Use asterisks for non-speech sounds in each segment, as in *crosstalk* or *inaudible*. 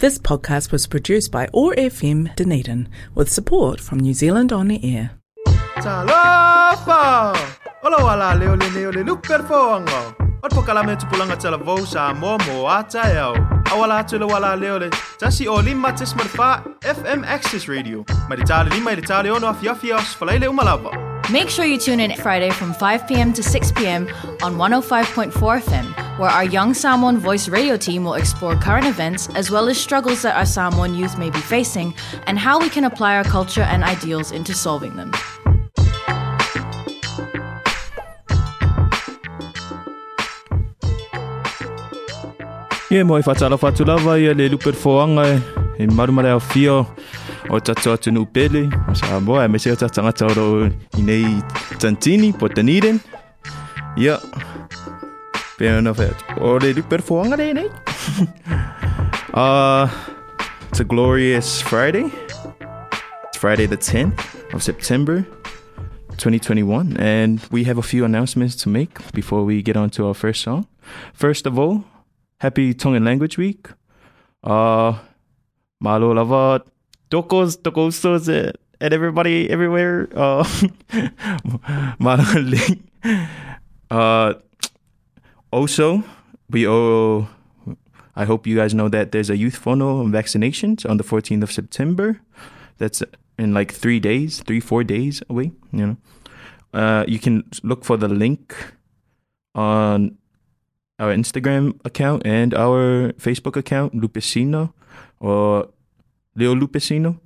This podcast was produced by OAR FM Dunedin with support from New Zealand On the Air. Talofa! Ola wala leo le leo le luper foanga. Ot pokalame tu pulanga tala vo sa mo mo ata yao. Awala tu le wala leo le. Tasi o lima tis marfa FM Access Radio. Maritale lima i tale ono afia fios falaile umalava. Make sure you tune in Friday from 5 p.m. to 6 p.m. on 105.4 FM, where our Young Samoan Voice radio team will explore current events as well as struggles that our Samoan youth may be facing and how we can apply our culture and ideals into solving them. Ia mo e whatala whatu lava ia le luper foanga e marumare au o atu pele sa moa e i nei tantini po ia whea o foanga re nei uh, it's a glorious Friday. It's Friday the 10th of September 2021 and we have a few announcements to make before we get on to our first song. First of all happy Tongan Language Week. Uh, malo lava tokos tokosos and everybody everywhere. Uh. *laughs* Uh, also, we owe. I hope you guys know that there's a youth funnel on vaccinations on the 14th of September. That's in like three days, three four days away. You know, uh, you can look for the link on our Instagram account and our Facebook account, Lupicino or Leo Lupicino.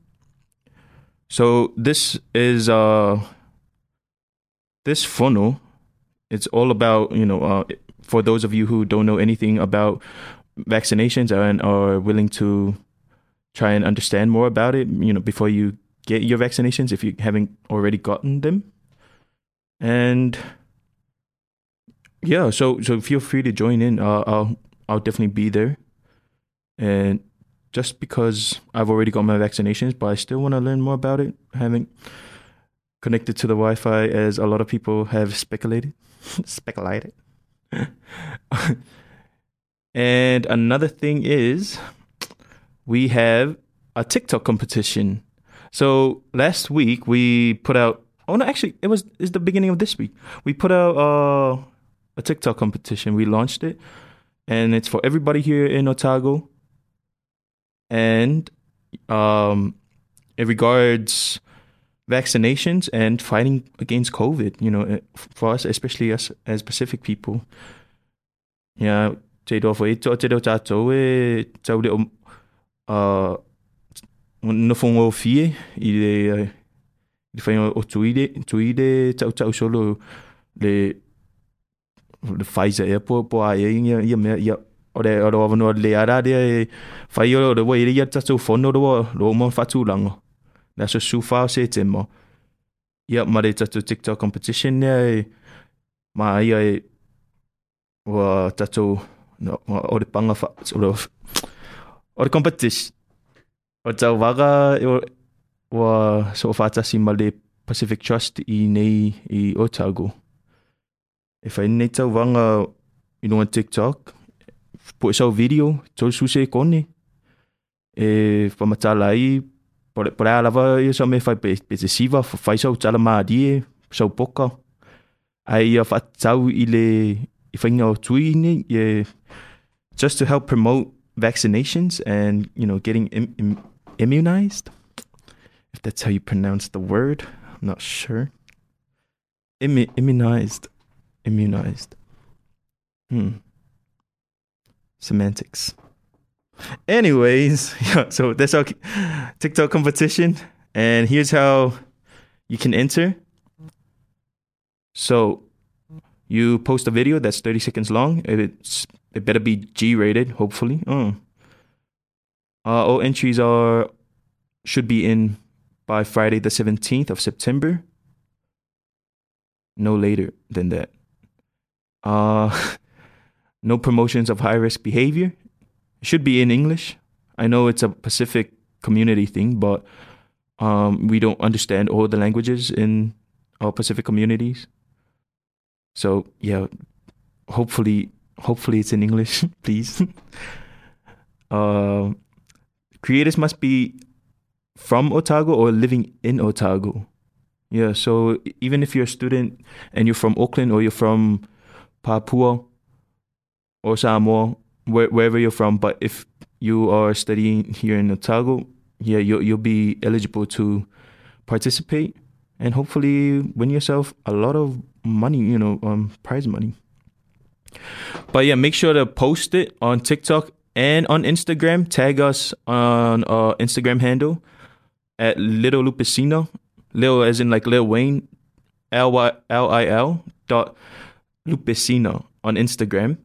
So this is uh this funnel. It's all about you know uh, for those of you who don't know anything about vaccinations and are willing to try and understand more about it. You know before you get your vaccinations if you haven't already gotten them, and yeah, so so feel free to join in. Uh, I'll I'll definitely be there, and just because I've already got my vaccinations, but I still want to learn more about it. I haven't connected to the Wi-Fi as a lot of people have speculated, *laughs* speculated. *laughs* and another thing is, we have a TikTok competition. So last week we put out. Oh no, actually, it was it's the beginning of this week. We put out. Uh, a TikTok competition. We launched it, and it's for everybody here in Otago. And um, it regards vaccinations and fighting against COVID. You know, eh, for us, especially us as Pacific people. Yeah, le uh le Pfizer po po ore ore wa no le ara de fai o le wa ia tatu fono ro ro mo fatu lango na so su fa se te mo ia ma le tatu TikTok competition ne ma ia e wa tatu no o le panga fa o o le competition. O tau waga wa so fa tasi ma le Pacific Trust i nei i Otago. e fai nei tau wanga i nunga TikTok, e er video, tau suse e kone. E whamatala pore, pore i sa me pe, tala. Ai i le, i whainga o tui ni, e, just to help promote vaccinations and, you know, getting Im, Im, immunized. If that's how you pronounce the word, I'm not sure. Immu, immunized immunized. Hmm. Semantics. Anyways, *laughs* yeah, so that's our TikTok competition. And here's how you can enter. So you post a video that's 30 seconds long. It's it better be G rated, hopefully. Oh. Uh, all entries are should be in by Friday the 17th of September. No later than that. Uh, *laughs* no promotions of high risk behavior. It should be in English. I know it's a Pacific community thing, but um, we don't understand all the languages in our Pacific communities. So yeah, hopefully, hopefully it's in English, *laughs* please. *laughs* uh, creators must be from Otago or living in Otago. Yeah, so even if you're a student and you're from Auckland or you're from Papua or Samoa, where, wherever you're from, but if you are studying here in Otago, yeah, you'll, you'll be eligible to participate and hopefully win yourself a lot of money, you know, um, prize money. But yeah, make sure to post it on TikTok and on Instagram. Tag us on our Instagram handle at Little Lupicino. Lil as in like Lil Wayne, L Y L I L dot Lupicino on Instagram,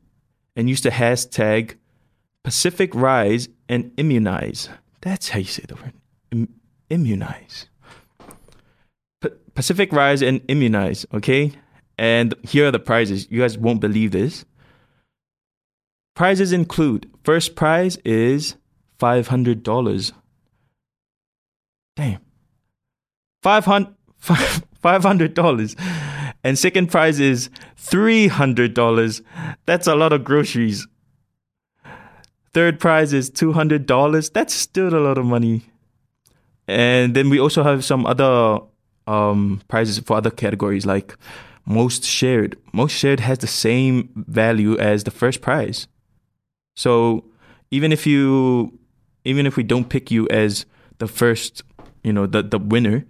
and use the hashtag Pacific Rise and Immunize. That's how you say the word. Im- immunize. P- Pacific Rise and Immunize. Okay, and here are the prizes. You guys won't believe this. Prizes include first prize is $500. Damn. $500. *laughs* $500. And second prize is $300. That's a lot of groceries. Third prize is $200. That's still a lot of money. And then we also have some other um, prizes for other categories like most shared. Most shared has the same value as the first prize. So even if you even if we don't pick you as the first, you know, the the winner,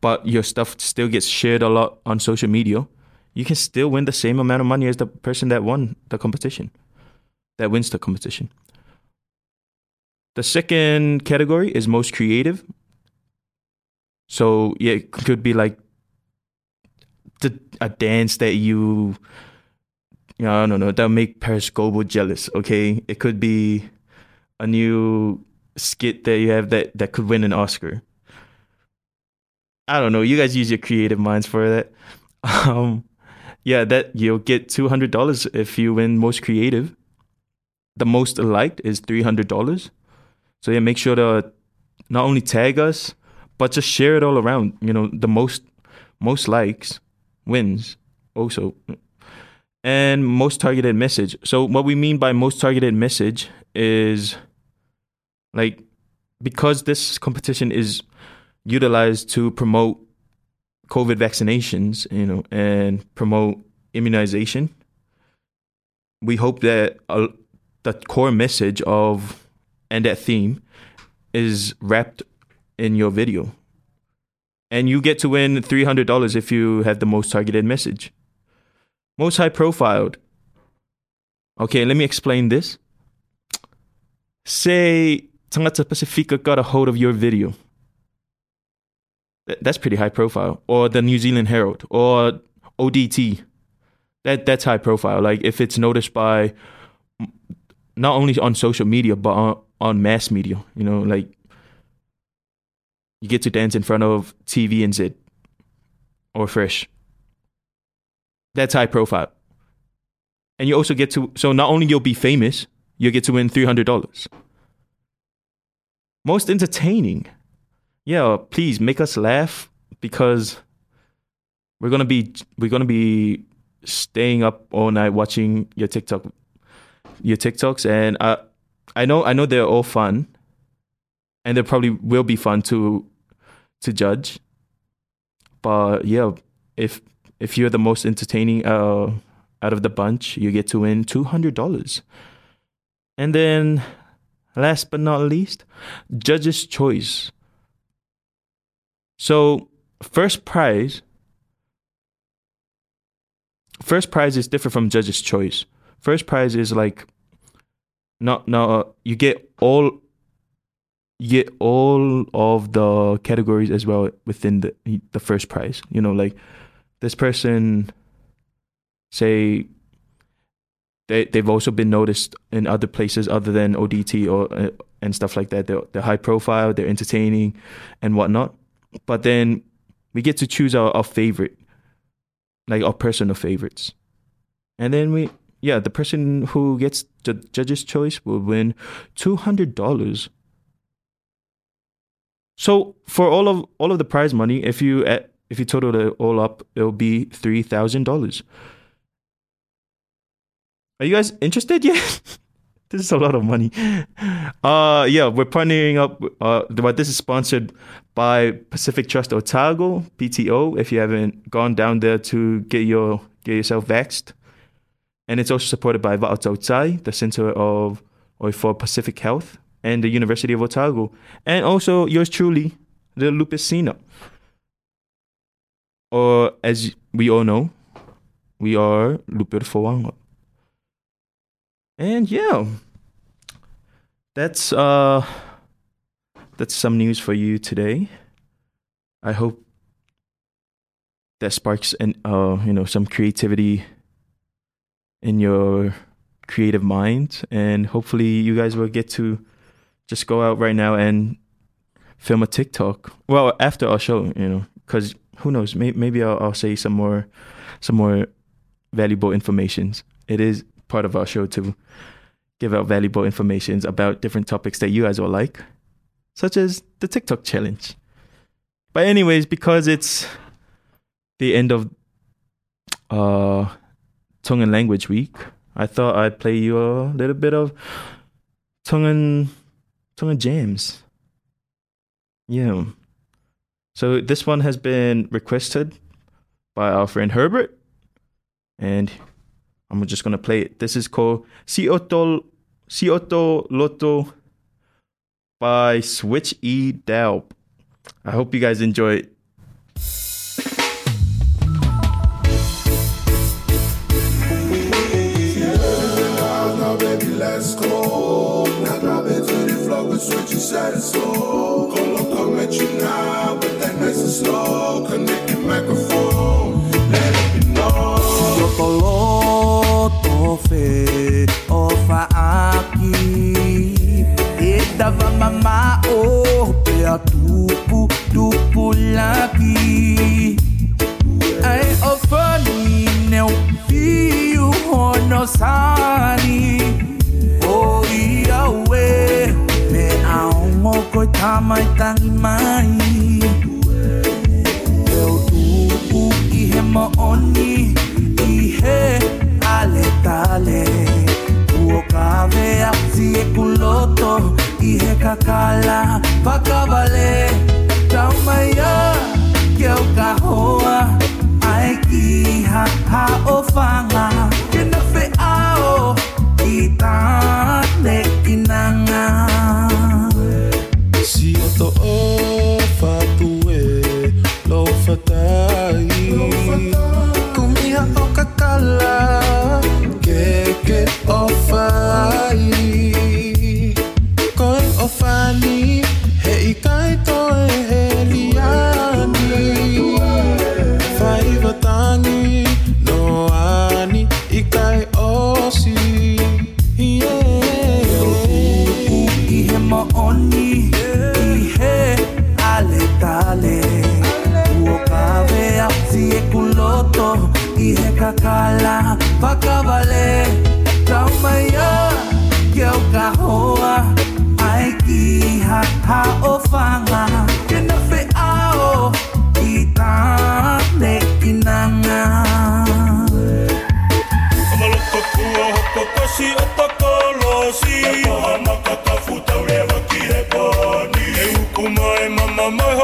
but your stuff still gets shared a lot on social media, you can still win the same amount of money as the person that won the competition. That wins the competition. The second category is most creative. So yeah, it could be like the, a dance that you, you know, I don't know, that'll make Parris Goebel jealous. Okay, it could be a new skit that you have that that could win an Oscar. I don't know. You guys use your creative minds for that. Um, yeah, that you'll get two hundred dollars if you win most creative. The most liked is three hundred dollars. So yeah, make sure to not only tag us, but just share it all around. You know, the most most likes wins also. And most targeted message. So what we mean by most targeted message is like because this competition is utilized to promote COVID vaccinations, you know, and promote immunization. We hope that uh, the core message of and that theme is wrapped in your video. And you get to win $300 if you have the most targeted message. Most high profiled. Okay, let me explain this. Say Tagata Pasifika got a hold of your video that's pretty high profile. Or the New Zealand Herald or ODT. That that's high profile. Like if it's noticed by not only on social media but on, on mass media, you know, like you get to dance in front of TVNZ or Fresh. That's high profile. And you also get to so not only you'll be famous, you'll get to win three hundred dollars. Most entertaining yeah, please make us laugh because we're gonna be we're gonna be staying up all night watching your TikTok your TikToks and I I know I know they're all fun and they probably will be fun to to judge. But yeah, if if you're the most entertaining uh out of the bunch, you get to win two hundred dollars. And then last but not least, judge's choice. So first prize, first prize is different from judge's choice. First prize is like, not no, uh, you get all, get all of the categories as well within the the first prize. You know, like this person, say they they've also been noticed in other places other than ODT or uh, and stuff like that. They're they're high profile, they're entertaining, and whatnot but then we get to choose our, our favorite, like our personal favorites. And then we, yeah, the person who gets the judge's choice will win $200. So for all of all of the prize money, if you if you total it all up, it'll be three thousand dollars. Are you guys interested yet? *laughs* *laughs* this is a lot of money. Uh, yeah, we're partnering up. Uh, but this is sponsored by Pacific Trust Otago PTO. If you haven't gone down there to get your get yourself vaxxed, and it's also supported by Va'otautai, the Center of or for Pacific Health, and the University of Otago, and also yours truly, the Lupus. Or as we all know, we are Lupur Foanga. And yeah, that's uh that's some news for you today. I hope that sparks and uh you know some creativity in your creative mind and hopefully you guys will get to just go out right now and film a TikTok. Well, after our show, you know, cuz who knows, maybe, maybe I'll, I'll say some more some more valuable informations. It is part of our show to give out valuable informations about different topics that you guys will like, such as the TikTok challenge. But anyways, because it's the end of uh Tongan Language Week, I thought I'd play you a little bit of Tongan Tongan jams. Yeah. So this one has been requested by our friend Herbert, and I'm just gonna play it. This is called Sioto Sioto Loto by Switch E Dalp. I hope you guys enjoy it. Now, baby, let's go. Now, drop it to the floor with switch and set it so. Colo come at you now, but that nice and slow. Connect your microphone, Toloto fe o faaki E dava mama oh, o pe a tupu tupu laki. Ai o fani ne o fiu hono sani. O ia we me a ongo kakala pakavale Taumaya ke o kahoa ai ki ha ha o fanga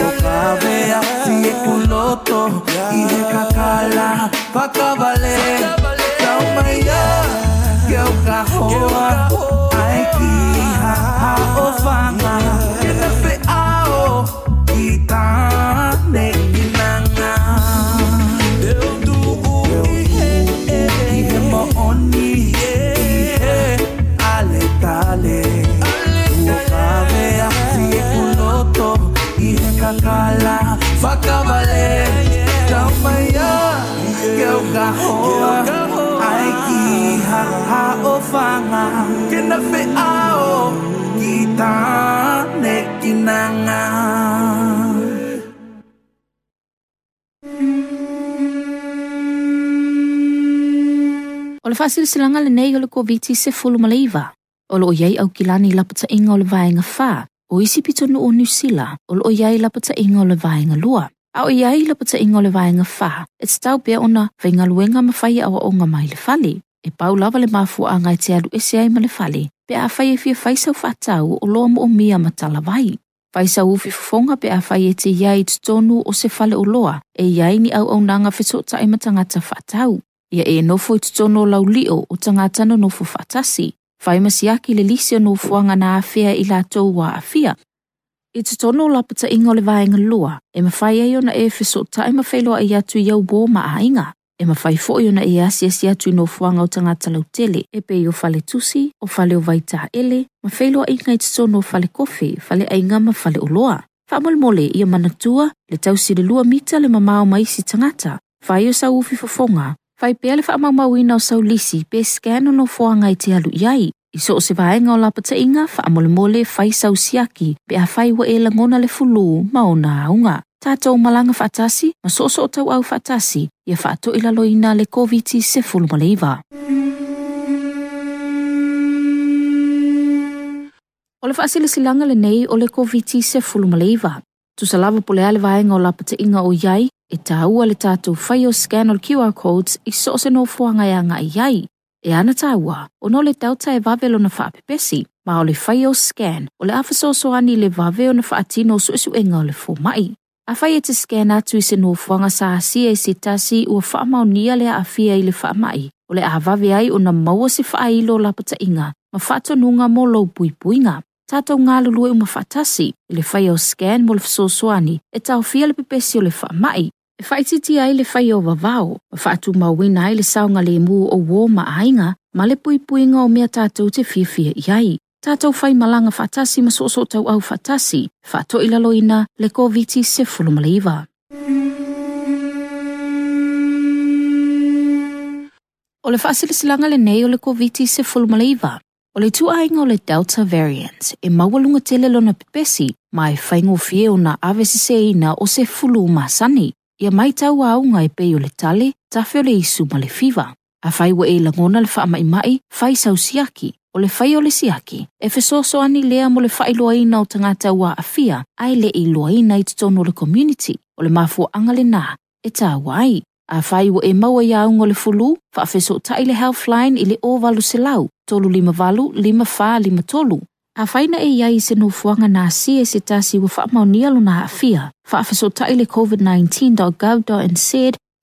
ale tale Ua kawea si e kuloto i he kakala pakavale Taumaia ke au kahoa ai ki Fakabalik Ikaw ba yan? Ikaw okilani hoa Ay kihahao O le le nei o le. O lo iei au kilani lapata inga o le vaenga. O isi pitonu o New Zealand, o le iai lapata inga o le vaenga lua. A o iei lapata inga o le vaenga wha, e tau pia ona vaenga luenga mawhai awa o nga mai le fali. E pau lava le mafu a ngai te alu ese ai ma le fali. Pe a whai e fia whaisau whatau o loa mo o mia matala vai. Whaisa ufi fufonga pe a whai e te iai tonu o se fale o loa, e iai ni au au nanga whetota e matangata whatau. Ia e nofo i tutono lau lio o tangata no nofo whatasi. Whai masiaki le lisi o fuanga na awhia i la tau wa awhia. I tutono lapata ingo le vaenga lua, e mawhai e ona e ta e mawhailoa i atu iau bō ma a inga. E mawhai fo i ona e asi asi atu no fuanga o tangata lau tele, e pe i o fale tusi, o fale o vaita ele, mawhailoa inga i te tono fale kofi, fale ainga ma fale o loa. Whamol mole i o manatua, le tausi le lua mita le mamao maisi tangata, Whai o sa ufi fofonga, Fai pēle wha mau mau ina o sau lisi pe scan no fuanga i te alu iai. I so o se vaenga o lapata inga wha mole mole fai sau siaki pe a fai wa e langona le fulu ma o aunga. Tātou malanga whatasi, ma so so tau au whatasi, ia whaato ila loina le COVID se fulu maleiva. O le whaasile silanga le nei o le COVID se fulu maleiva. Tu sa lava pole ale vaenga o lapata inga o iai, e tāua le tātou whai o scan o QR codes i so se no fuanga ia ngā iai. E ana tāua, o no le delta e vavelo na whaapepesi, ma o le whai o scan, o le awhaso soani le vaveo na whaatino su isu enga o le fōmai. A whai e te scan atu i se no fuanga sa asia e se tasi ua whaamau nia le awhia i le whaamai, o le ahavawe ai o na maua se whaailo lapata inga, ma whaatonunga mo lo pui puinga. Tātou ngā lulu e uma whatasi, i le whai o scan mo le whasosoani, e tau fia le pepesi o le whaamai, E whaititi ai le whai o wawao, ma whaatu mawina ai le saunga le mu o wō ma ainga, ma le pui puinga o mea tātou te whiawhia iai. Tātou whai malanga whatasi ma soso tau au whatasi, whaato ilaloina le COVID se fulumaliva. O le whaasilisilanga le nei o le COVID se fulumaliva. O le tuainga o le Delta variant, e mawalunga tele lona pepesi, ma e whaingo fie o na avesise ina o se fulu masani ia mai tau aunga e pei o le tale, tafe o le isu ma le fiva. A fai wa e langona le wha mai mai, whai sau siaki, o le whai o le siaki, e fesoso ani lea mo le whai loa ina o tangata ua a fia, ai le i loa ina i tutono le community, o le mafu anga le nā, e tā wai. A fai wa e maua ia ungo le fulu, fa a feso ta ile Healthline ile o walu se lau, tolu lima valu, lima fa, lima tolu. A fai na e iai se no fuanga na si e se tasi wa faa maunia luna afia. fa a feso ta le COVID-19.gov.nz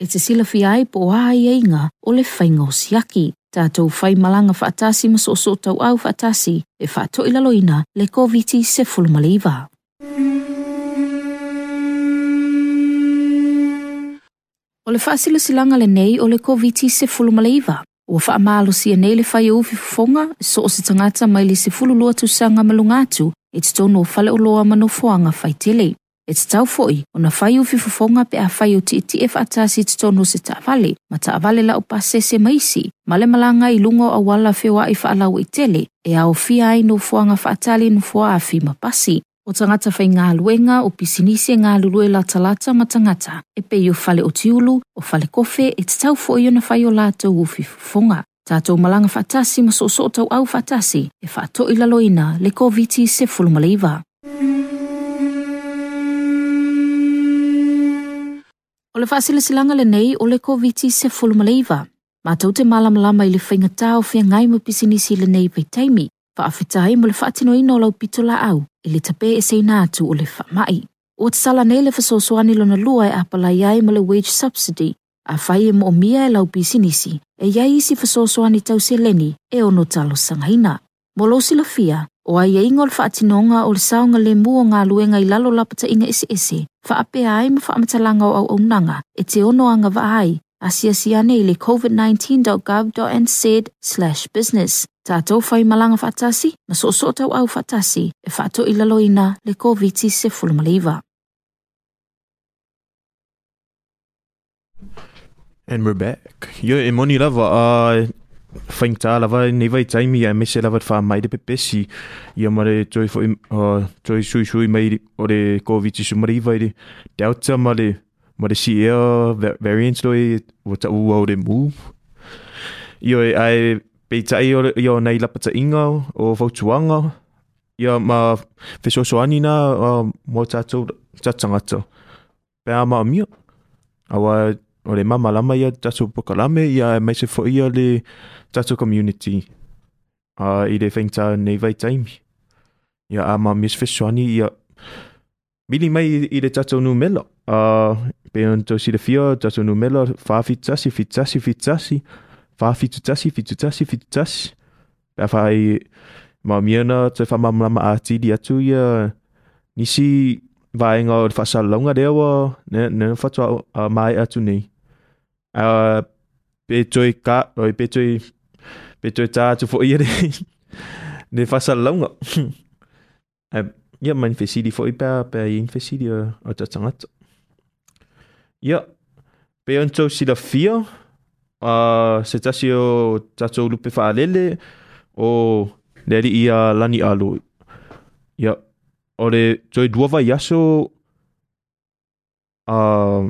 e te sila fi ai po a ieinga o le fai ngau siaki. Ta tau fai malanga faa tasi maso so tau au faa tasi, e faa to ilalo ina le COVID-19 maliva. O le whaasila silanga le nei o le COVID se fulmaliva. Ua wha amalo si nei le whai uwhi fonga, so o se tangata mai le se fulu lua tu sanga malunga atu, e te tono o whale o loa mano fuanga whai tele. E te tau foi, o na whai uwhi fonga pe a whai o te iti e whaatasi te tono se ta vale, ma ta vale la o pase se maisi, ma le malanga i lungo a wala whiwa i whaalau i tele, e a o fia ai no fuanga whaatali no fua a fi ma pasi. O tangata whai ngā luenga o pisinisi ngā lulue la talata ma tangata. E pe o fale o tiulu, o fale kofe, e te tau fo i ona whai o lātou ufi fonga. Tātou malanga whatasi ma so so tau au whatasi, e whato i laloina le COVID se fulumaliva. O le whaasila silanga le nei o le COVID se fulumaliva. Mātou te malamalama i le whaingatā o whia ngai mo pisinisi le nei pei taimi, whaafetai mo le whaatino ino lau pitola au, i le tape e sei nātu o le whamai. O te sala nei le whasosoani lona lua e apalai ai mo le wage subsidy, a whai e mo mia e lau pisinisi, e iai isi whasosoani tau se e ono talo sangaina. Mo sila fia, o ai e ingo le whaatinonga o le saunga le mua ngā luenga i lalo lapata inga ese ese, ai ma whaamatalanga o au au e te ono anga wa ai, asia siane i le covid19.gov.nz slash business. Tātou whai malanga whatasi, na so so tau au whatasi, e whaato i laloina le COVID se fulmaliva. And we're back. Yo, e moni lava a whaing tā lava nei vai taimi a mese lava wha mai de pepesi. Ia mare toi fo toi sui sui mai o le COVID su mari vai de delta mare mare si e variants loi o ta ua o le move. E ai pe tai o io nei lapata inga o fautuanga. Ia ma fesosoani na o mo tatou tatangata. Pea ama mio. Awa o le mama lama ia tatou pokalame ia mai se fo ia le tatou community. A I le fengta nei vai taimi. Ia a ma mis fesoani ia mili mai i le tatou nu mela. Uh, pe on to si le fia tatou nu mela fa fitasi fitasi fitasi. Fa fitutasi fitutasi fitutasi. Pea fai ma miana te fa mamlama a tidi atu ia nisi vaenga o whasalonga rea wa ne, ne whatua a mai atu nei. A pe toi ka, oi pe toi pe toi tā tu fo *laughs* *laughs* ia re ne whasalonga. a ia man fesidi fo i pēr pēr i fesidi o, o ta tangata. Ia, pe on tau sila fia, uh, se tasi o tatou lupe whaalele o le ri ia lani alu. Ia, o le toi duava i aso uh,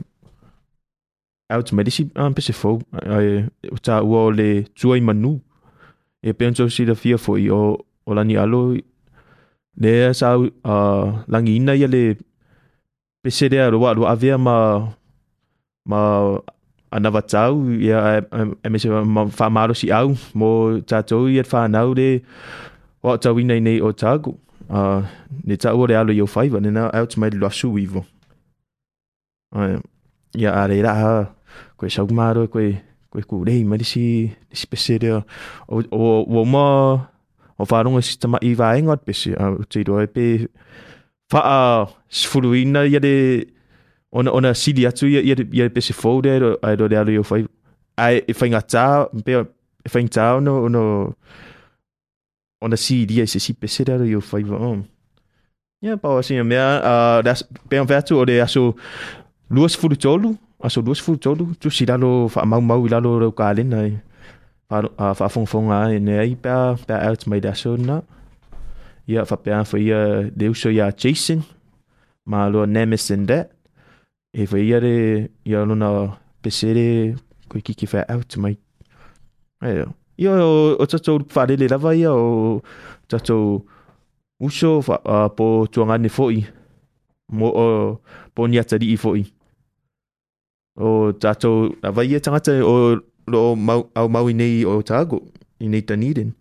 out medisi um, pese fau. Ai, ta ua o le tua i manu. E pe anto si la fia fo i o, o lani alu. Le sa uh, langi ina ia le pese rea roa roa avea ma ma ana tau ia e me se fa maro si au. Mo tatou ia fa nau de o tau ina nei o tagu a ne tau le alo yo faiva ne na out mai lo su vivo ia a le ra ko sa maro ko ko ku le mai si si pesere o o o ma o fa ronga sistema i va engot a te do pe fa a sfuluina ia de ona ona sili atu ia ia ia pese fo de ai do de alo yo fai. Ai e fai ngata pe e fai ngata no no ona sili se si pese de alo yo fai va on ia pa assim mea a das pe un vertu o de aso luas fulu tolu aso luas fulu tolu tu si lalo fa mau mau lalo ro ka le nai fa fa fong fong a ne ai pa pa out mai da so na. Ia fa pe fa ia de uso ia chasing ma lo nemes and that E väljare gör några besere kui kiki fä automaid. Ia e, o tatou wharelera vai ia o tatou uso uh, po tuangane fo'i. Mo o po niatari i fo'i. O tatou awai ia tangata o lo mau, au mau i nei o tāgo i nei taniren.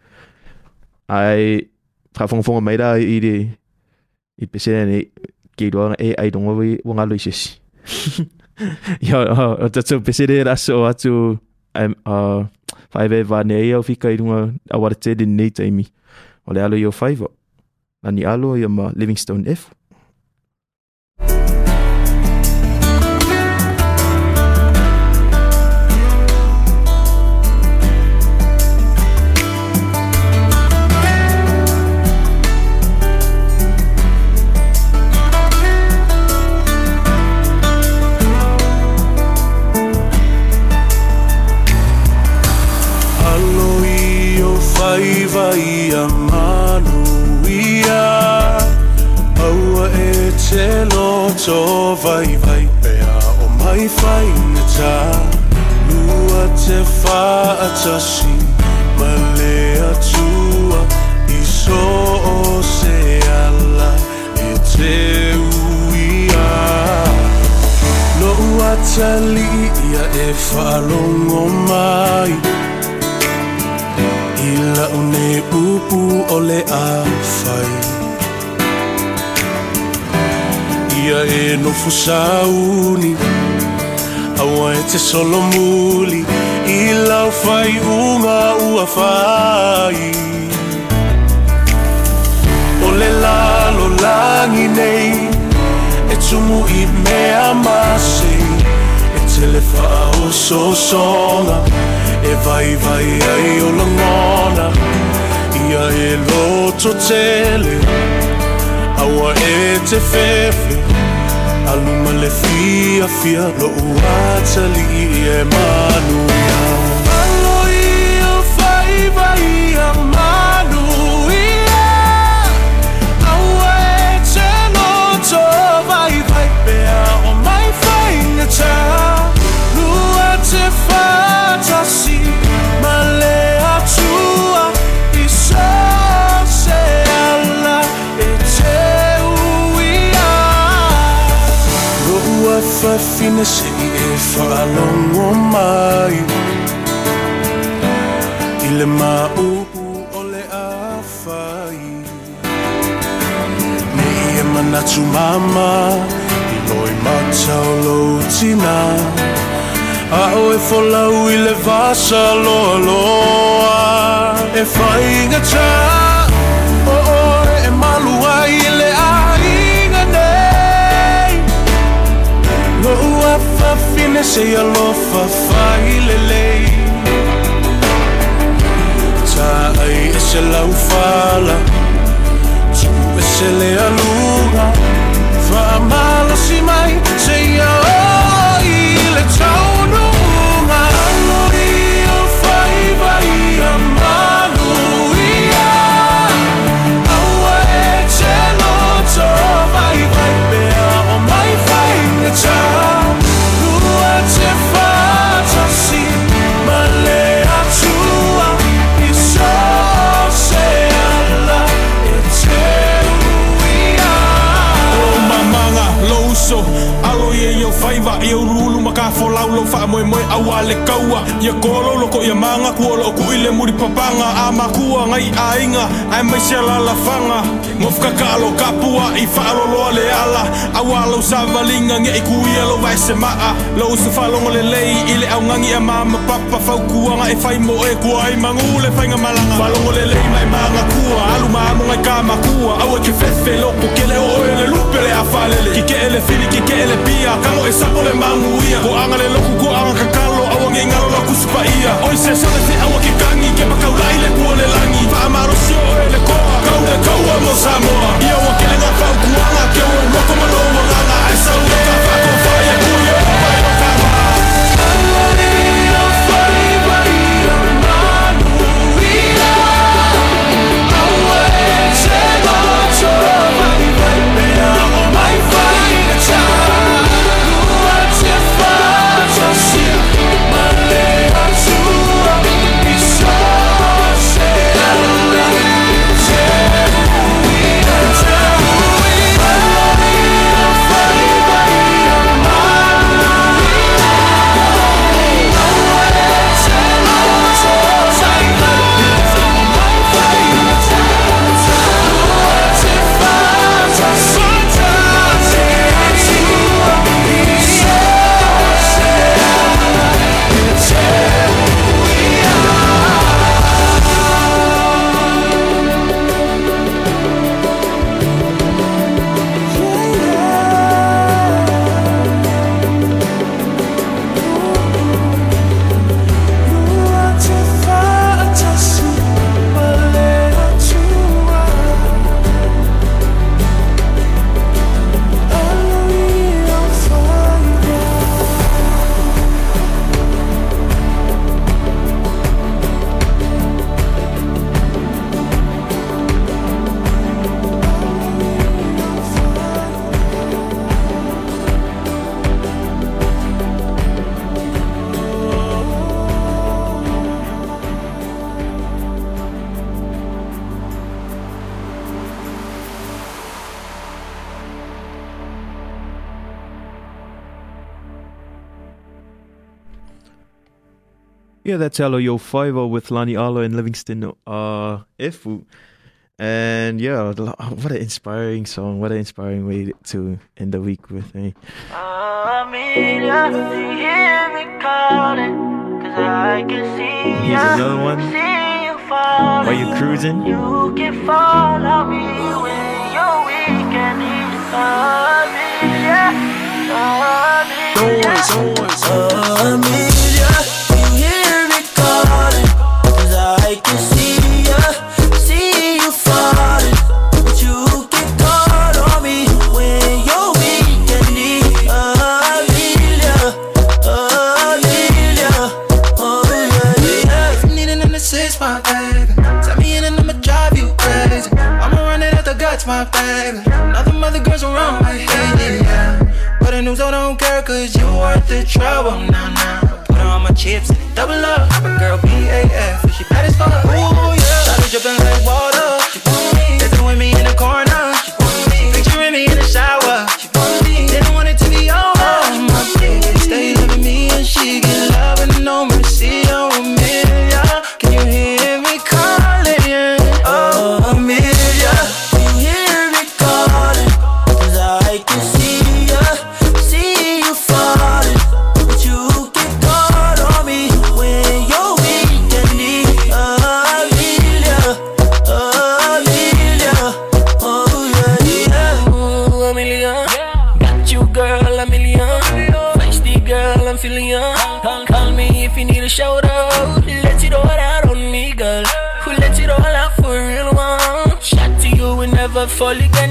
Ai whawhongafonga mai rā i re i pesera nei kei roanga e ai rongo wangalo i sesi. Isesi Ia, o tatu pesere raso atu um, uh, whaive wa nei au fika i runga a wara te den nei taimi. O le alo i o whaiva. Nani alo i ma Livingstone F. e te loto vai vai pea o oh, mai whaina tā Lua te whaatasi ma le atua. I so o se ala. E te uia ia e whalongo mai Ila une upu o le a whai Ia e te solo muli Ila o whai unga ua whai. O le lalo langi nei E tumu i mea masi E tele wha o so songa E vai vai ai o langona Ia e loto tele Aua e te fefe Aluma le fia fia Lo uatali i e manu ia Alo i o vai vai a manu ia Aua e te loto vai vai Pea o mai whainga tā Lua te whātasi Ma ina se e whaalongo mai I le mau o le awhai Me e manatu mama I loi matau lo tina. A o e wholau i le vasa loa loa E whainga tā O o e malu ai le ainga ua whawhine se alofa whai le le kaua ye kolo loko ye manga ku lo ku ile muri papanga. A makua ngai ai mai se la la fanga. Ngofka kalo kapua i lo le ala. Awa lo savalinga nge i vai se maa. Se le lei ile au ngangi a mama papa. E fai mo e ku ai mangule fai nga malanga. Le lei mai manga kua. Alu ka makua awa ke fefe loko ke le le lupe le afalele ki ke ele fili ki ke ele pia. E sapo le mangu ia. Ko anga le loku ko anga kakalo awa nge ngalo la kuspa ia oi se sa te awa ke kangi. Ke makau lai le kuo le langi. Fa amaro si o ele koa. Kau le mo ia wa ke le ke o e sa ua that's Alo Yo Fiver with Lani Alo and Livingston uh, Efu. And yeah, what an inspiring song. What an inspiring way to end the week with me. And here's another one. While you cruising? You can follow me when you're weak and need love me, yeah. Love me, yeah. Cause you worth the trouble, nah, nah. Put on my chips and double up. Girl B-A-F, she bad as fuck. Ooh, yeah. Started dripping like and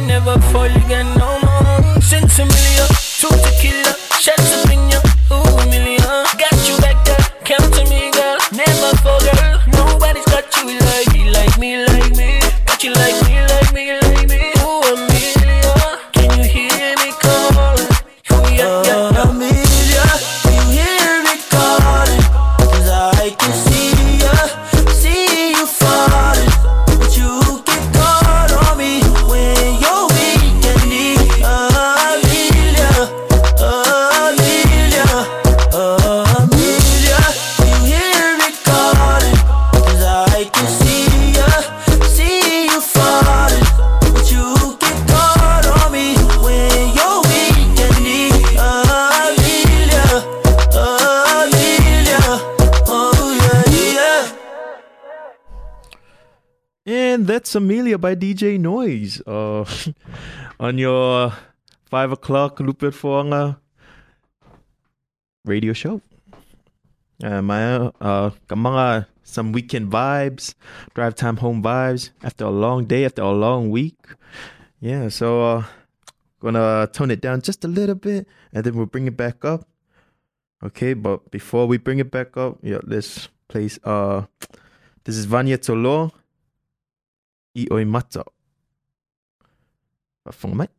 by DJ Noise. Uh, *laughs* on your five o'clock Lupit Fuanga radio show. Uh, my uh, mga some weekend vibes, drive time home vibes after a long day, after a long week. Yeah, so uh, gonna tone it down just a little bit, and then we'll bring it back up. Okay, but before we bring it back up, yeah, let's place. Uh, this is Vanya Tolo. i oi mata. Whanga mai.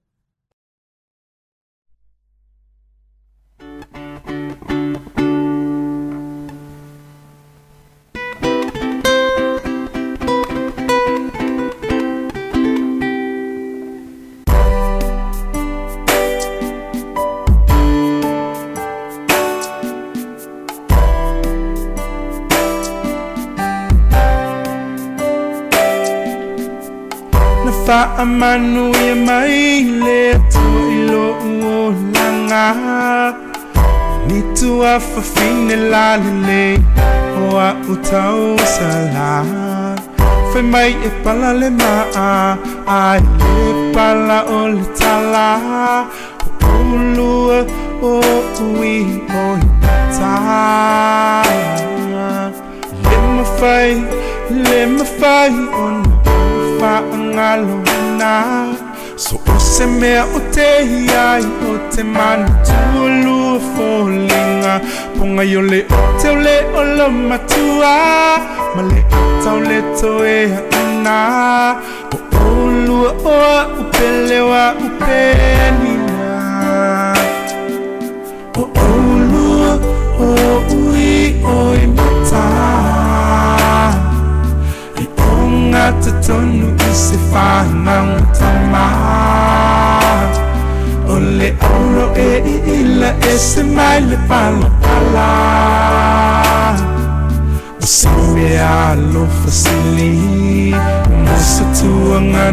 Ni tu a whawhine la le le o a utau sa la Whai mai e pala le maa ai pala o le tala. Ulua o ui o ta Le mawhai, le mawhai o na whaangalo na. So o se mea o te iai o te mana tuolua fōlinga Ponga yo le o te o le o lo matua. Ma le atau le to e ana O olua o a upele wa upenina O olua o ui o i ngata tonu i se whanau tama O le auro e ila e se mai le pala. Mea lo fasili. Mo se tuanga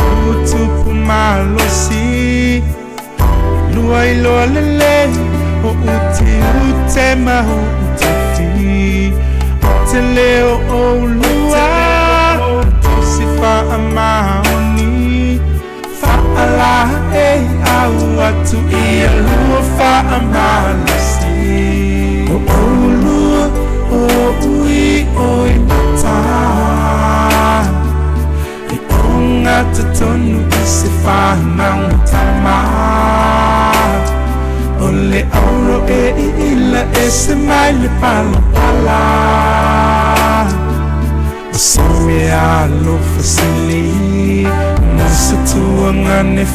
i wha mua mua lava o lu i so o se mea i mali e lu a whai e lua te vinga una i tu atu o uti ute maho utafi o o lua tosi wha a maoni wha ala e au atu i a lua wha a malosi o o lua o ui o i ngata tonu i se whanau tama. O le auro e i ila e se mai le pala pala. O se mea lo fasili Mo se tuanga ne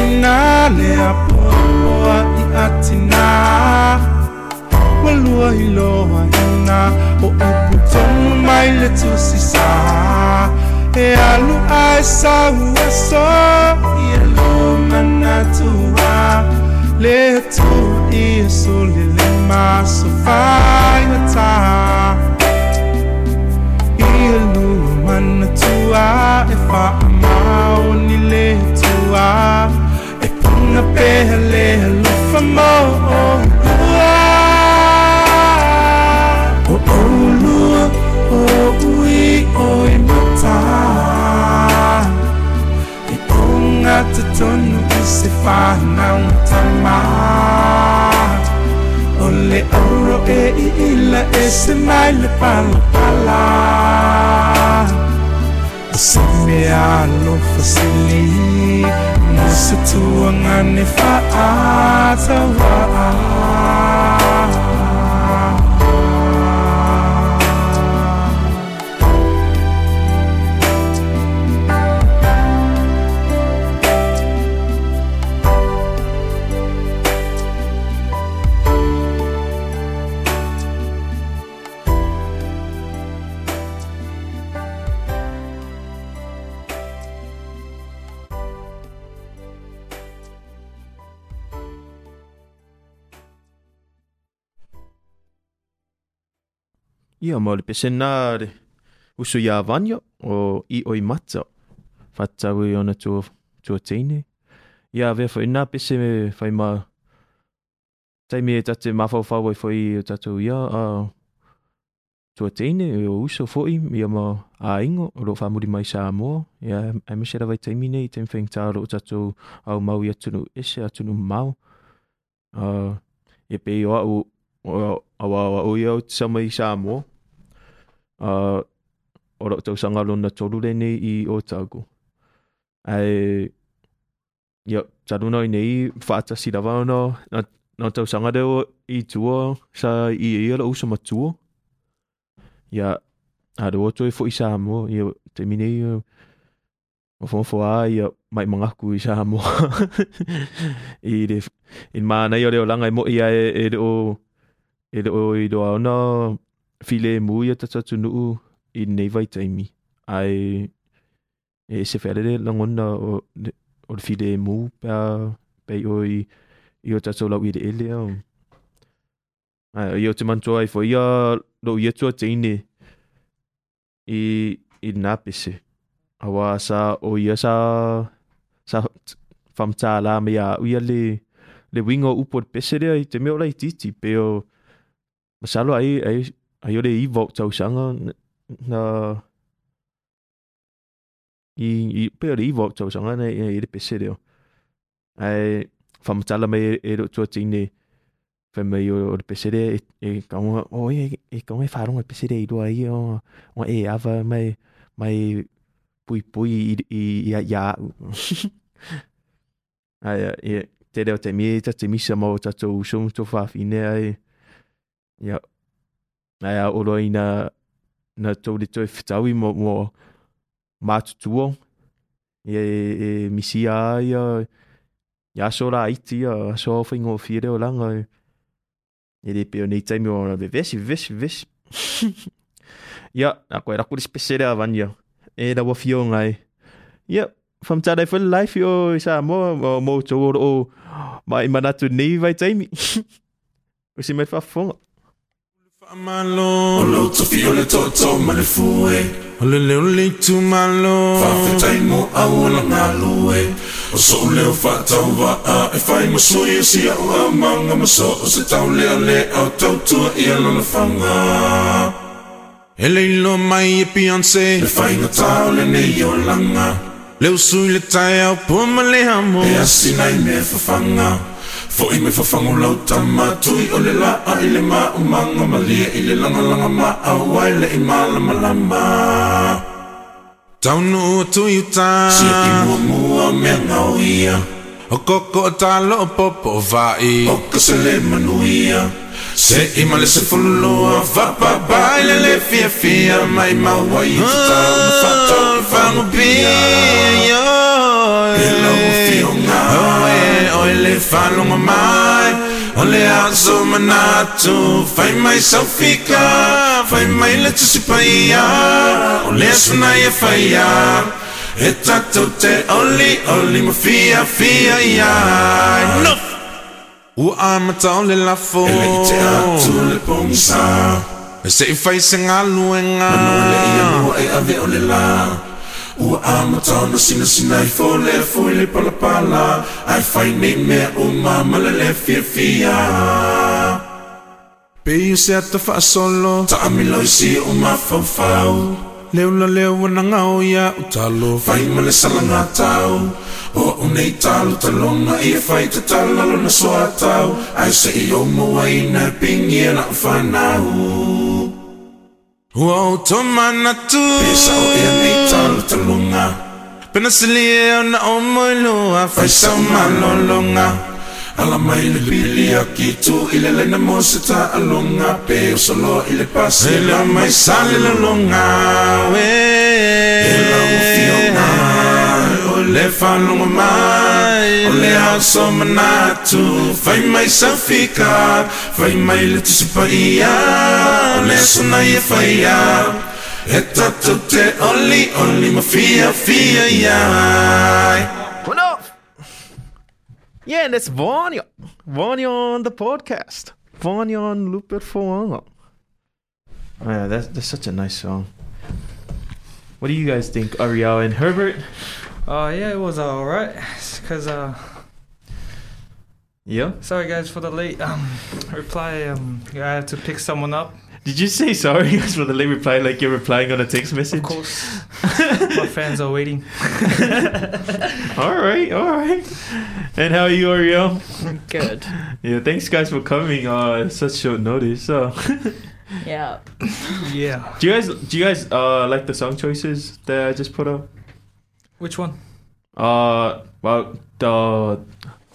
ina le apoa i atina Walua loa ina o upu tonu mai le tusi sa E alu ai sa ua so i e ila e se mai le pala. Me alo fasili Mo se tua ngane whaata waa Ia mo le uso ia vanyo o i oi mata. Fatau i ona tua, tua teine. Ia vea fo ina pese me fai ma taimi e tate mafau fau e foi o tatou ia a tua teine o uso foi ia ma a ingo ro lo famuri mai sa mo ia e me sera vai taimi nei tem feng taro o tatou au mau i atunu ese a mau. Uh, ia pe o au o awa awa o ia o te sa mo. Uh, o ro tau sanga lona tolu le nei i o tagu. Ai ia taruna i nei whaata si rawa ono na, na tau sanga reo i tua sa i ia la usa matua. Ia a ro to i fo i sa mo ia te mine i o fo fo a ia mai mangaku i sa mo. I re, in mana i o reo langa i mo ia e, e o e reo i doa ono, file mu ia tata tunu i nei vai taimi. Ai e se fere langona o o le file mu pa pe o i i o tata lau i le ele au. Ai i o te mantua i fo ia lo ia tua teine i i nā pese. Awa sa o ia sa sa famta la me a uia le le wingo upo le pese rea i te meo lai titi pe o masalo ai ai ai o le i vok tau sanga na i i pe o le i vok tau sanga na i le pese rea. Ai famtala me e ro tua tine fe me o o le pese rea e kaunga o e e kaunga e wharonga le pese rea i roa i o o e ava mai mai pui pui i i i a ia. Ai e te reo te mi ta te misa mo ta tau sum to fa fine ai. Ia. Ai a oro ina na tau le toi fitawi mo mo matutuo. Ia e, e misi a ia ia so la iti ia so fingo fire o langa. E le peo nei taimi o na vesi vesi vesi. *laughs* Ia, a koe raku le spesere a vanya. E da wa fio ngai. Ia, fam tada full life yo sa mo mo mo to o mai manatu nei vai taimi. *laughs* Usi mai fa fonga. Malo Olo to fi ole to to fue Ole le ole tu malo Fa fe tai mo a ola ngalue O so le o fa tau va a e fai mo so ye si a o manga mo so o se tau le le au tau tu i a lona fanga E le ilo mai e Beyoncé Le fai na tau le ne yo langa Le usui le tai au puma le hamo E asi nai me fa fanga Fo i me whawhango lau tamatui o le i le ma o manga malia i le langa langa ma a wai le i ma lama lama. Taunu o tui uta. Si i mua mua mea ngau ia. O koko o talo o popo o vai. O ka se le manuia. Se i ma le se fulua Whapa bai le le fia fia Mai ma wai i tuta o na whatau i bia E lau o fio ngā o le whanonga mai O le aso manatu Whai mai saufika Whai mai le tusi paia O le asuna ia whaia E tatou only, oli oli fear, fia ia No! Ua amata o le lafo E le i te atu le pongisa E se i whai se ngā luenga Manu le ia mua e ave o le la ua amataona sinasina ai folefo i le palapala ae fai nei mea uma o mamalele fiafia peia se ata faasolo taamiloisi o mafaufau leulaleu ana gao ia u talo fai ma le salagatau ua u nei talotaloga ia fai tatala lona soatau ae seʻi ou mauaina e pigia na u fanau na whanau Ua o to mana tu. Pesa o ia nei talo talonga Pena sili e o na o moi loa Whai sa malolonga. Ala mai le pili a ki tu i le lena mo se ta alonga. Pe o solo i le pasi e la mai sa le lalonga we E la mo fiona. o le whanonga mai O le aso manatu Whai mai sa fika Whai mai le tusi pa ia O le sona i e whaia E tatou te oli oli ma fia fia ia Enough! Yeah, and that's Vanya. Vanya on the podcast. Vanya on Lupert Foanga. Oh, yeah, that's, that's such a nice song. What do you guys think, Ariel and Herbert? Uh, yeah, it was alright. *sighs* Cause uh, Yeah? sorry guys for the late um *laughs* reply. Um, I had to pick someone up. Did you say sorry guys *laughs* for the late reply like you're replying on a text message? Of course, *laughs* my fans are waiting. all right, all right. And how are you, Ariel? Good. Yeah, thanks guys for coming uh at such short notice. So Yeah. Yeah. do you guys do you guys uh like the song choices that I just put up? Which one? Uh well the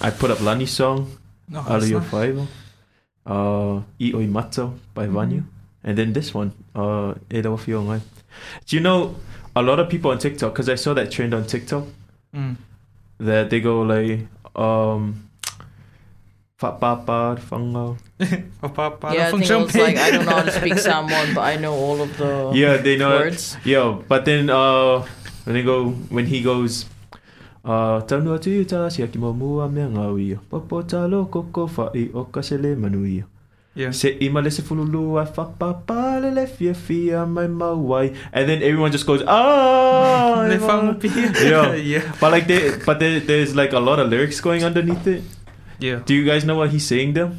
I put up Lani's song, No, Ala that's Yo Five. Uh I Oi Mata by Vanya. And then this one, uh E Dawa Fio Ngai. Do you know a lot of people on TikTok, because I saw that trend on TikTok, Mm. that they go like um Fat Papa Fangao. *laughs* Papa, Yeah, I think it was like I don't know how to speak Samoan, but I know all of the yeah, they know words. Yeah, but then uh, when they go when he goes, uh, tanu atu i tā si aki mamua mea ngau ia. Popo talo koko whai o kasele manu ia. Yeah. Se ima le se fululu ai whapapa le le fia fia mai mauai. And then everyone just goes, ah! Le e mau." whangupia. yeah. *laughs* Yeah. But like they, but there, there's like a lot of lyrics going underneath it. Yeah. Do you guys know what he's saying there?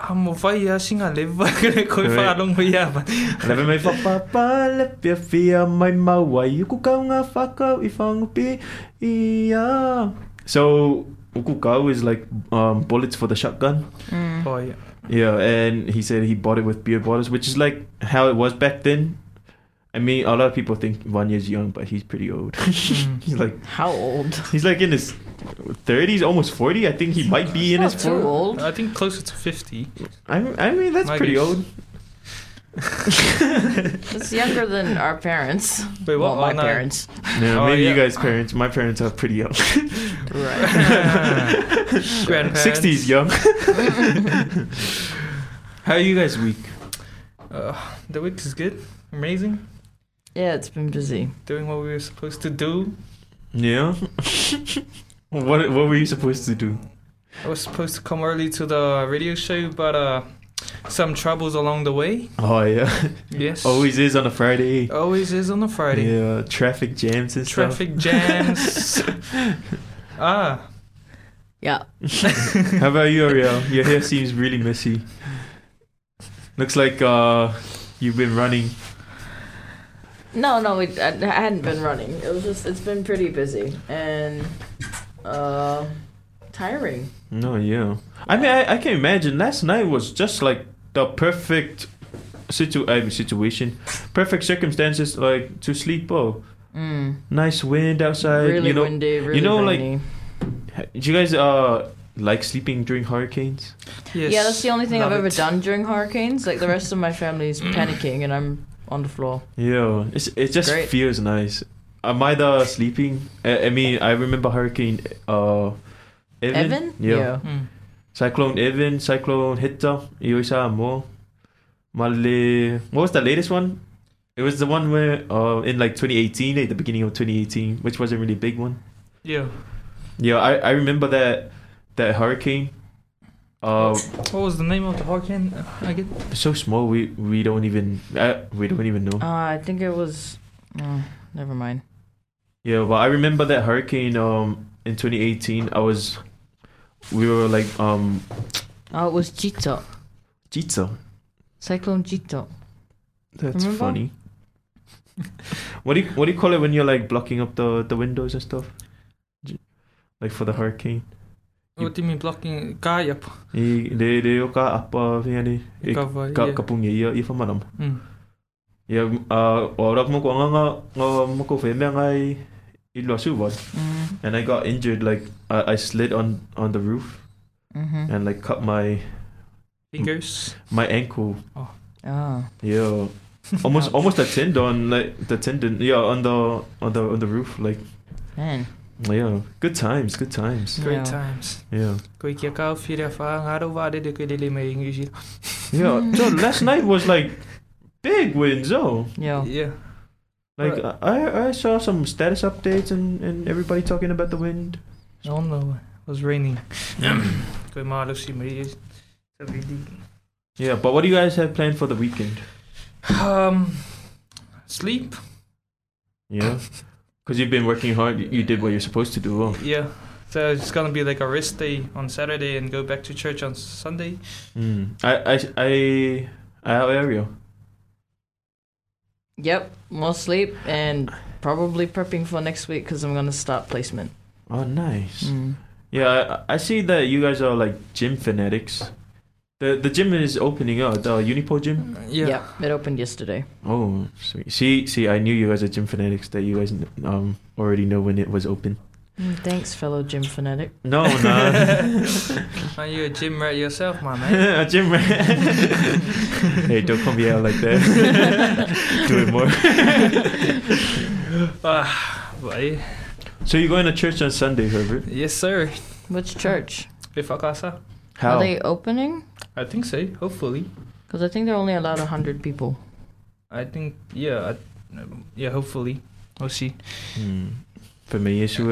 Ah, mo vai a singa le vai *laughs* kare koi Right. whaalongo ia ba. Leve mai whapapa le fia fia mai mauai Uku kau ngā whakau i whangupi ia So uku kau is like um, bullets for the shotgun Mm. Oh yeah. Yeah and he said he bought it with beer bottles Which is like how it was back then I mean a lot of people think Vanya's young but he's pretty old *laughs* He's like How old? He's like in his 30s almost 40 I think he might be in his Not too 40s old. I think closer to fifty. I, I mean that's Might pretty be. old *laughs* It's younger than our parents. Wait, what? Well, my Oh, no. parents. No, Oh, maybe you guys' parents. My parents are pretty young. Right. *laughs* *laughs* Grandparents. 60s young. How are you guys week? Uh, the week is good. Amazing. Yeah, it's been busy. Doing what we were supposed to do. Yeah. What What were you supposed to do? I was supposed to come early to the radio show, but uh, some troubles along the way. Oh yeah. Yes. Always is on a Friday. Always is on a Friday. Yeah, traffic jams and Traffic jams. *laughs* ah. Yeah. *laughs* How about you, Ariel? Your hair seems really messy. Looks like uh you've been running. No, no, it, I, I hadn't been running. It was just it's been pretty busy and uh tiring. No, yeah. I mean, I, I can imagine. Last night was just like the perfect situ I mean, situation, perfect circumstances like to sleep. Oh, Mm. nice wind outside. really you know, windy, really you know, rainy. like, do you guys uh like sleeping during hurricanes? Yes. yeah, that's the only thing I've Love ever it. done during hurricanes. Like the rest of my family's panicking and I'm on the floor. Yeah, it's it just Great. feels nice. I'm either sleeping. I, I mean, I remember hurricane uh Evan? Yeah. Yeah. Mm. Cyclone Evan, Cyclone Hita, iyo isa mo. Mali, what was the latest one? It was the one where uh in like 2018, at the beginning of 2018, which was a really big one. Yeah. Yeah, I, I remember that that hurricane. Uh, What was the name of the hurricane again? so small we we don't even uh, we don't even know. Uh, I think it was. Oh, never mind. Yeah, but I remember that hurricane um in 2018. I was we were like um Oh, it was Gita. Jitsa. Cyclone Gita. That's Remember? funny. *laughs* what do you what do you call it when you're like blocking up the the windows and stuff? Like for the hurricane. What do you mean blocking? Kaya po. I de de o ka apa yani I cover, ka yeah. kapung ya i fa manam. Ya uh ora mo ko nga nga nga mo ko fe me ngai i lo su wat. Mm. And I got injured like I, I slid on on the roof Mhm. and like cut my Fingers. my ankle. Oh. Oh. Yeah. *laughs* almost almost a tendon like the tendon yeah on the on the on the roof like Man. yeah good times good times Great Yeah. times. yeah Koe kia kau whira wha ngaro wade de koe lele mai English. yeah *laughs* so last night was like big wins oh Yeah. Yeah. like I I saw some status updates and and everybody talking about the wind Oh no, it was raining. koe maro si mai. Sa vidi. yeah but what do you guys have planned for the weekend Um, sleep. yeah *laughs* because you've been working hard you you did what you're supposed to do oh Yeah. So it's gonna be like a rest day on Saturday and go back to church on Sunday. mm. I I I I have area Yep. More sleep and probably prepping for next week because I'm gonna start placement. oh nice Mm. Yeah, I, I see that you guys are like gym fanatics. The the gym is opening up, the Unipol gym. Yeah. Yep. It opened yesterday. Oh, sweet. See, see, I knew you guys are gym fanatics. That you guys um already know when it was open. Mm, thanks, fellow gym fanatic. No, no, *laughs* Are you a gym rat yourself, my man? *laughs* a gym rat. *laughs* hey, don't call me out like that. Do it more. ah, buddy. So you're going to church on Sunday, Herbert? Yes, sir. Which church? Bifakasa. How? Are they opening? I think so. Hopefully. Because I think they're only allowed hundred people. I think yeah. I, yeah. Hopefully. We'll see. Hmm. For me, Yesu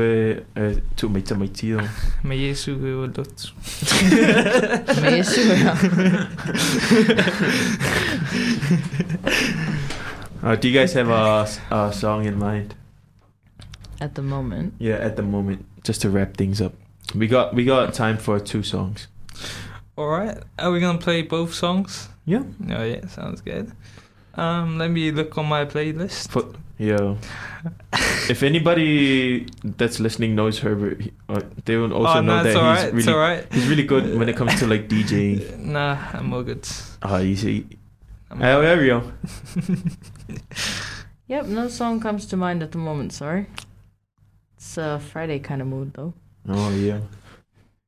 eh tu mai mai tio. May Jesu will lot. May Yeshua. Uh, do you guys have a, a song in mind? At the moment. Yeah, at the moment, just to wrap things up, we got we got time for two songs. All right. Are we gonna play both songs? Yeah. Oh yeah. Sounds good. Um, let me look on my playlist. For, yeah. *laughs* if anybody that's listening knows Herbert, he- uh, they will also oh, know no, that he's alright. really It's alright. he's really good when it comes to like DJing. *laughs* Nah, I'm all good. Ah, you see. I'm Oh, there we go. Yep, no song comes to mind at the moment, sorry. It's a Friday kind of mood though. Oh yeah.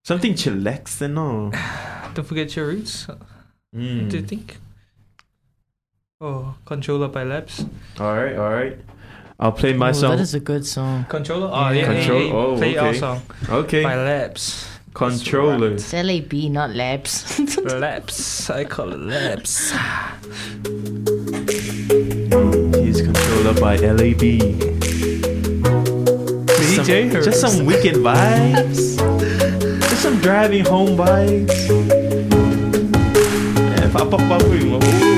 Something chillaxing, no. *sighs* Don't forget your roots. What do you Mm. think? Oh, Controller by Labs. All right, all right. I'll play my Ooh, song. That is a good song. Controller? Oh, yeah. Control- hey, hey, oh, play our song. Okay. By Labs. Controller. It's LAB, not Labs. *laughs* Labs. I call it Labs. He's controlled by LAB. Just some, DJ just some weekend vibes. Just some driving home vibes. Yeah, pop, pop, pop, boom.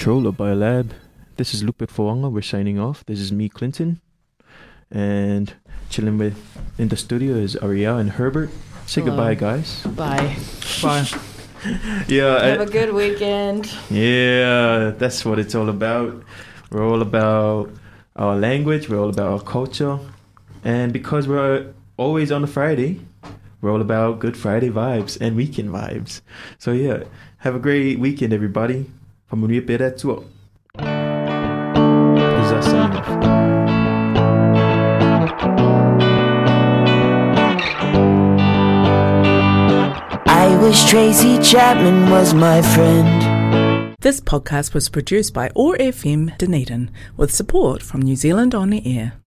Controller by LAB. This is Lupe Fuanga. We're signing off. This is me, Clinton. And chilling with in the studio is Ariel and Herbert. Say Hello. goodbye, guys. Bye. Bye. *laughs* yeah. Have I, a good weekend. Yeah, that's what it's all about. We're all about our language, we're all about our culture. And because we're always on a Friday, we're all about Good Friday vibes and weekend vibes. So, yeah, have a great weekend, everybody. I wish Tracy Chapman was my friend. This podcast was produced by OAR FM Dunedin with support from New Zealand On the Air.